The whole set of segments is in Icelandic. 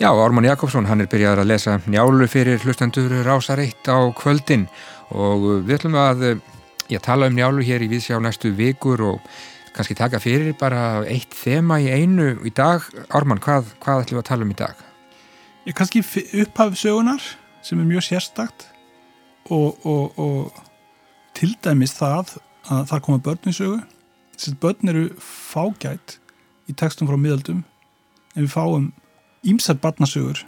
Já, Ármann Jakobsson, hann er byrjað að lesa njálu fyrir hlustendur rásareitt á kvöldin og við ætlum að já, tala um njálu hér í viðsjá næstu vikur og kannski taka fyrir bara eitt þema í einu í dag. Ármann, hvað, hvað ætlum við að tala um í dag? Ég kannski upphaf sögunar sem er mjög sérstakt og, og, og til dæmis það að það koma börn í sögu. Þessi börn eru fágætt í textum frá miðaldum en við fáum ímsar barnasögur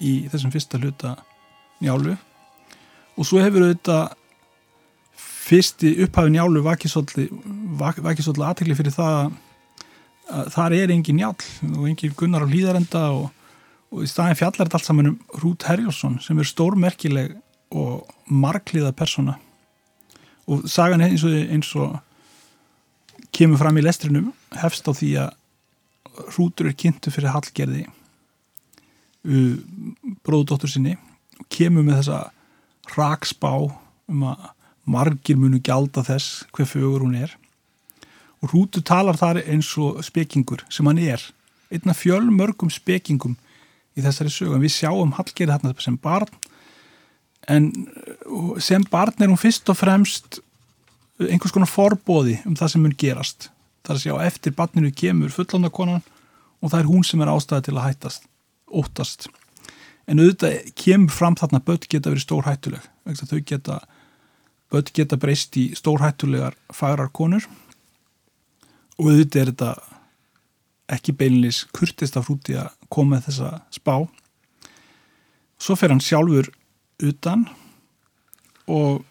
í þessum fyrsta hluta njálu. Og svo hefur auðvitað fyrsti upphafi njálu vakið svolítið aðtekli fyrir það að þar er engin njál og engin gunnar á hlýðarenda og, og í staðin fjallar þetta allt saman um Rút Herjálsson sem er stórmerkileg og margliða persona og sagan eins og, eins og kemur fram í lestrinum hefst á því að Rútur er kynntu fyrir Hallgerði bróðdóttur sinni og kemur með þessa raksbá um að margir munu gjalda þess hver fögur hún er og Rútu talar þar eins og spekingur sem hann er einna fjölmörgum spekingum í þessari sögum. Við sjáum Hallgerði þarna sem barn en sem barn er hún fyrst og fremst einhvers konar forbóði um það sem mun gerast. Það er að sjá eftir barninu kemur fullondakonan og það er hún sem er ástæði til að hættast óttast. En auðvitað kemur fram þarna að börn geta verið stórhættuleg þau geta börn geta breyst í stórhættulegar fagrar konur. Og auðvitað er þetta ekki beilinlis kurtist af hrúti að koma þessa spá. Svo fer hann sjálfur utan og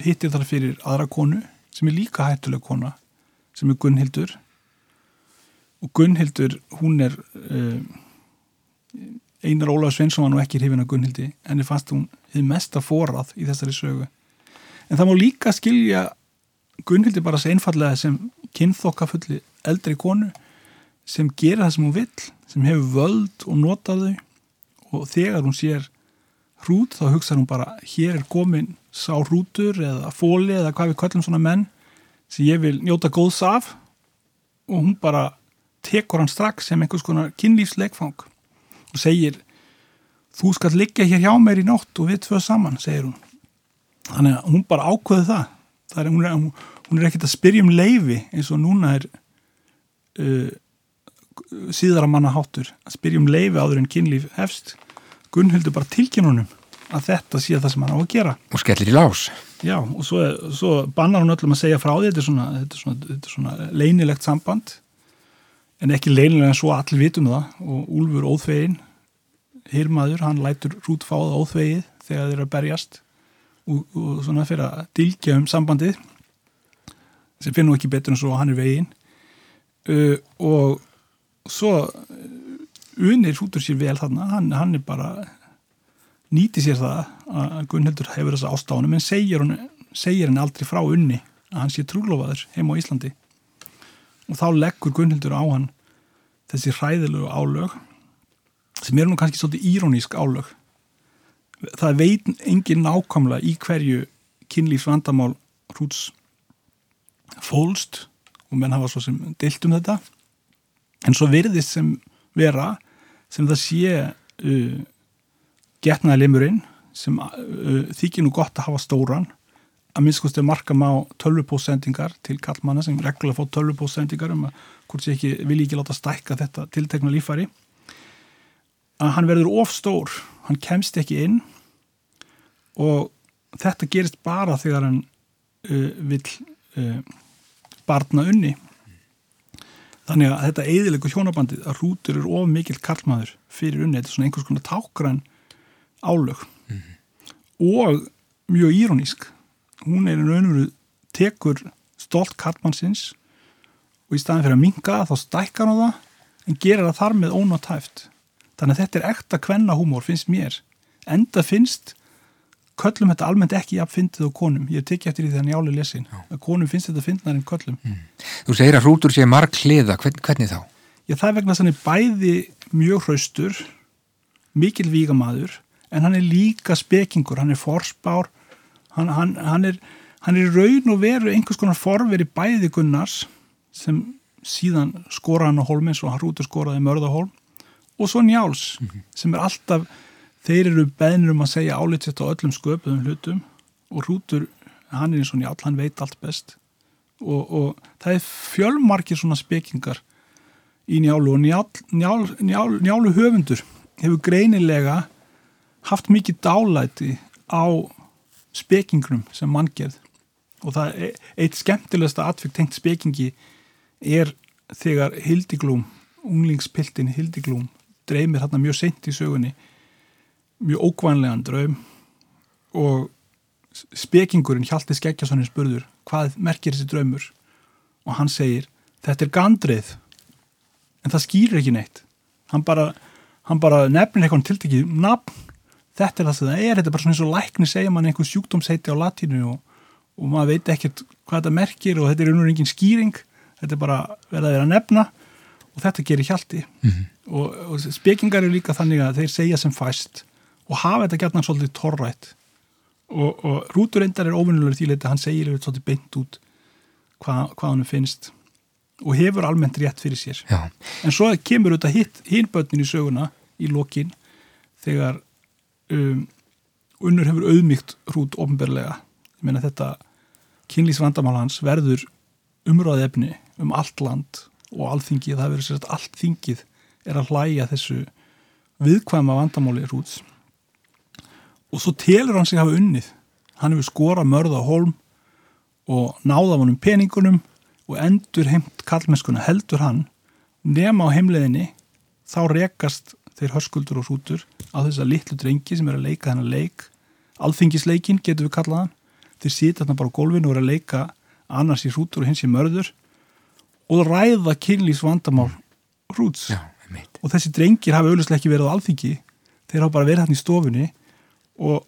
hittir þar fyrir aðra konu sem er líka hættuleg kona sem er Gunnhildur. Og Gunnhildur hún er uh, Einar Ólaf Sveinsson var nú ekki hrifin að Gunnhildi en það fannst hún þið mesta forrað í þessari sögu. En það má líka skilja Gunnhildi bara svo einfallega sem kynþokkafulli eldri konu sem gera það sem hún vill sem hefur völd og notaðu og þegar hún sér hrút þá hugsa hún bara hér er komin sá hrútur eða fóli eða hvað við kallum svona menn sem ég vil njóta góðs af. Og hún bara tekur hann strax sem einhvers konar kynlífsleikfang og segir þú skal liggja hér hjá mér í nótt og við tvö saman, segir hún. Þannig að hún bara ákveði það, það er, hún, er, hún er ekkert að spyrja um leifi eins og núna er uh, síðara manna háttur að spyrja um leifi áður en kynlíf hefst. Gunnhildur bara tilkynunum að þetta sé það sem hann á að gera. Og skellir í lás. Já og svo, svo bannar hún öllum að segja frá því þetta er svona, þetta er svona, þetta er svona leinilegt samband en ekki leinilega en svo allir vitum það. Og Úlfur óþvegin hirmaður, hann lætur rútfáða óþvegið þegar þeir eru að berjast. Og, og svona fyrir að dilgja um sambandið sem finnum ekki betur en svo hann er vegin uh, og svo unir rútur sér vel þarna. Hann, hann er bara nýti sér það að Gunnhildur hefur þessa ástáðunum en segir segir hann aldrei frá unni að hann sé trúlofaður heim á Íslandi og þá leggur Gunnhildur á hann þessi hræðilegu álög sem er nú kannski svolítið írónísk álög. Það veit engin nákvæmlega í hverju kynlífs vandamál hrúts fólst og menn hafa svo sem deilt um þetta. En svo verðist sem vera sem það sé uh, getnaði limurinn sem uh, þykir nú gott að hafa stóran að minnskostu marka má tölvupósendingar til kallmanna sem reglulega fá tölvupósendingar um að hvort sé ekki vilji ekki láta stækka þetta tiltekna lífari að hann verður ofstór hann kemst ekki inn og þetta gerist bara þegar hann uh, vil uh, barna unni. Þannig að þetta eðilegu hjónabandið að hrútur er of mikill kallmaður fyrir unni, þetta er svona einhvers konar tákran álög. Mm -hmm. og mjög írónísk hún er einu önveru tekur stolt kallmannsins og í staðin fyrir að minga þá stækkar hann það en gerir það þar með ónátæft þannig að þetta er ekta kvennahúmor finnst mér. Enda finnst köllum þetta almennt ekki jafnfyndið á konum. Ég tekki eftir því þannig áli lesin að konum finnst þetta fyndnar en köllum. Mm. Þú segir að hrútur sé marg hliða Hvern, hvernig þá? Já það er vegna þannig bæði mjög hraustur mikil vígamaður en hann er líka spekingur, hann er forspár hann, hann, hann er hann er raun og veru einhvers konar forveri bæði Gunnars sem síðan skora hann á hólmins og hann hrútur skoraði mörðahólm og svo njáls sem er alltaf þeir eru beðnir um að segja álitsett á öllum sköpuðum hlutum og hrútur, hann er eins og njál, hann veit allt best. Og, og það er fjölmarkir svona spekingar í njálu og njál, njál, njál, njálu höfundur hefur greinilega haft mikið dálæti á spekingnum sem manngerð. Og það er eitt skemmtilegasta atfyrk tengt spekingi er þegar Hildiglúm, unglingspiltin Hildiglúm, dreymir hérna mjög sent í sögunni mjög ókvænlegan draum og spekingurinn Hjalti Skeggjasonin spurður hvað merkir þessi draumur? Og hann segir þetta er gandrið en það skýrir ekki neitt. Hann bara, hann bara nefnir eitthvað tiltekið nafn, þetta er það sem það er þetta er bara svona eins og lækni segja mann einhver sjúkdómsheiti á latínu og, og maður veit ekkert hvað þetta merkir og þetta er einhvern veginn skýring þetta er bara verið að vera að nefna og þetta gerir Hjalti mm -hmm. og, og spekingar eru líka þannig að þeir segja sem fæst og hafa þetta gætna svolítið torrætt og, og Rúturendar er ofinnulegur því að hann segir eitthvað svolítið beint út hvað, hvað hann finnst og hefur almennt rétt fyrir sér Já. en svo kemur þetta hinbötnin í söguna í lokin þegar um, unnur hefur auðmygt Rút ofinberlega ég meina þetta kynlísvandamál hans verður umræði efni um allt land og alþingið, það verður sér að allt þingið er að hlæja þessu viðkvæma vandamáli Rúts og svo telur hann sig hafa unnið. Hann hefur skorað mörða á holm og náða honum peningunum og endur heimt kallmennskuna heldur hann nema á heimleðinni þá rekast þeir hörskuldur og sútur á þess að litlu drengi sem er að leika þennan leik. Alþingisleikin getur við kallað hann. Þeir sita þarna bara á gólfinu og er að leika annars í sútur og hins í mörður og ræða kynlýs vandamál hrúts. Já, og þessi drengir hafa auðvitað ekki verið á alþingi. Þeir hafa bara verið hann í stofunni og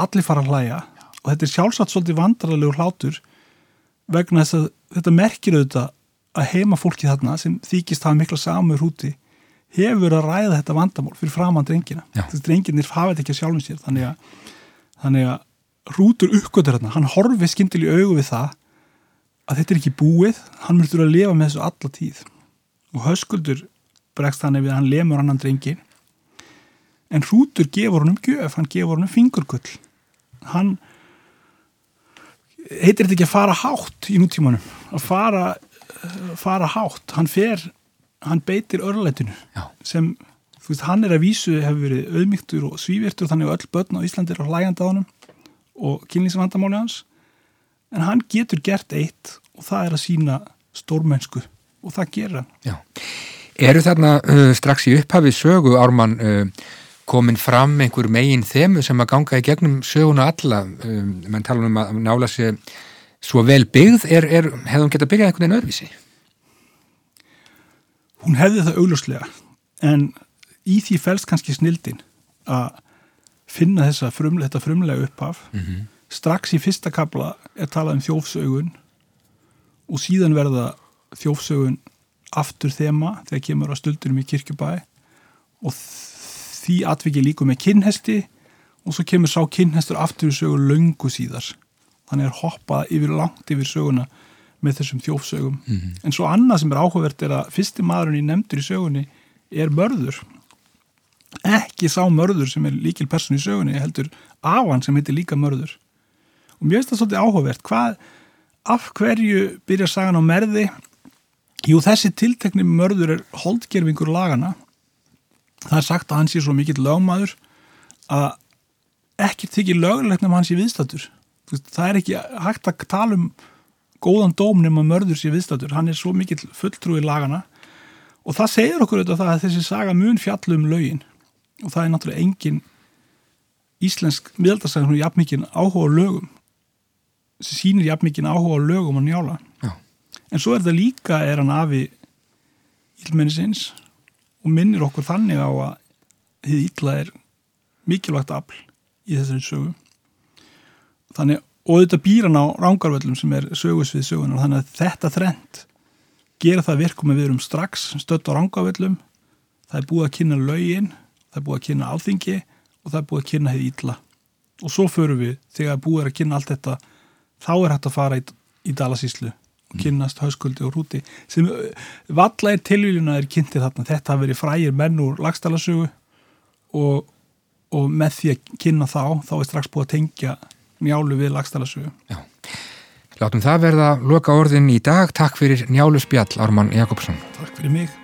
allir fara að hlæja. Og þetta er sjálfsagt svolítið vandrarlegur hlátur vegna þess að þetta merkir auðvitað að heima fólki þarna sem þykist hafa mikla samur húti hefur að ræða þetta vandamál fyrir framann drengina. Þessi drengirnir hafa þetta ekki að sjálfum sér þannig að, þannig að rútur uppgötur hérna, hann horfið skindil í augu við það að þetta er ekki búið hann mörgur að lifa með þessu alla tíð. Og höskuldur bregst hann ef hann lemur annan drengi. En hrútur gefur honum gjöf, hann gefur honum fingurgull. Hann heitir þetta ekki að fara hátt í nútímanum að fara, fara hátt. Hann fer, hann beitir örlætinu sem þú veist, hann er að vísu hefur verið auðmygtur og svívirtur þannig að öll börn á Íslandi er á honum og kynlýsvandamáli hans. En hann getur gert eitt og það er að sína stórmennsku og það gerir hann. Já. Eru þarna uh, strax í upphafi sögu Ármann uh, komin fram einhver megin þemu sem að ganga í gegnum söguna alla? Um, mann tala um að nála sér svo vel byggð, er, er, hefði hún gett að byrja einhvern veginn öðvísi? Hún hefði það augljóslega en í því fælst kannski snildin að finna þessa frumlega, þetta frumlega upphaf Mm -hmm. strax í fyrsta kabla er talað um þjófsögun og síðan verða þjófsögun aftur þema þegar kemur á stöldurum í kirkjubæ og því atviki líku með kinnhesti og svo kemur sá kinnhestur aftur í sögu löngu síðar þannig er hoppað yfir langt yfir söguna með þessum þjófsögum. Mhm. en svo annað sem er áhugavert er að fyrsti maðurinn í nefndur í sögunni er mörður. Ekki sá mörður sem er líkil person í sögunni heldur afan sem heitir líka mörður. Og mér finnst það svolítið áhugavert. Hvað, af hverju byrjar sagan á merði? Jú þessi tiltekni mörður er holdgerfingur lagana það er sagt að hann sé svo mikill lögmaður að ekki þykir lögulegt nema hann sé viðstættur það er ekki hægt að tala um góðan dóm nema mörður sé viðstættur hann er svo mikill fulltrúi lagana og það segir okkur auðvitað það að þessi saga mun fjallu um lögin. Og það er náttúrulega engin íslensk miðaldarsaga sem er jafnmikinn áhuga á lögum. Sem sýnir jafnmikinn áhuga á lögum og njála. Já. en svo er það líka er hann afi ílmennisins og minnir okkur þannig á að þið ítla er mikilvægt afl í þessari sögu. Þannig og þetta býr hann á rángarvöllum sem er sögusvið sögunar þannig að þetta þrend gera það virkum við erum strax stött á rángarvöllum það er búið að kynna lögin það er búið að kynna alþingi og það er búið að kynna hefði ítla og svo förum við þegar búið er að kynna allt þetta þá er hægt að fara í, í Dalasíslu og kynnast hauskuldi og rúti sem valla er tilvíljuna er kynntið þarna. Þetta hafi verið frægir menn úr lagstalasögu og, og með því að kynna þá þá er strax búið að tengja njálu við lagstalasögu Já, látum það verða loka orðin í dag. Takk fyrir njálu spjall Ármann Jakobsson. Takk fyrir mig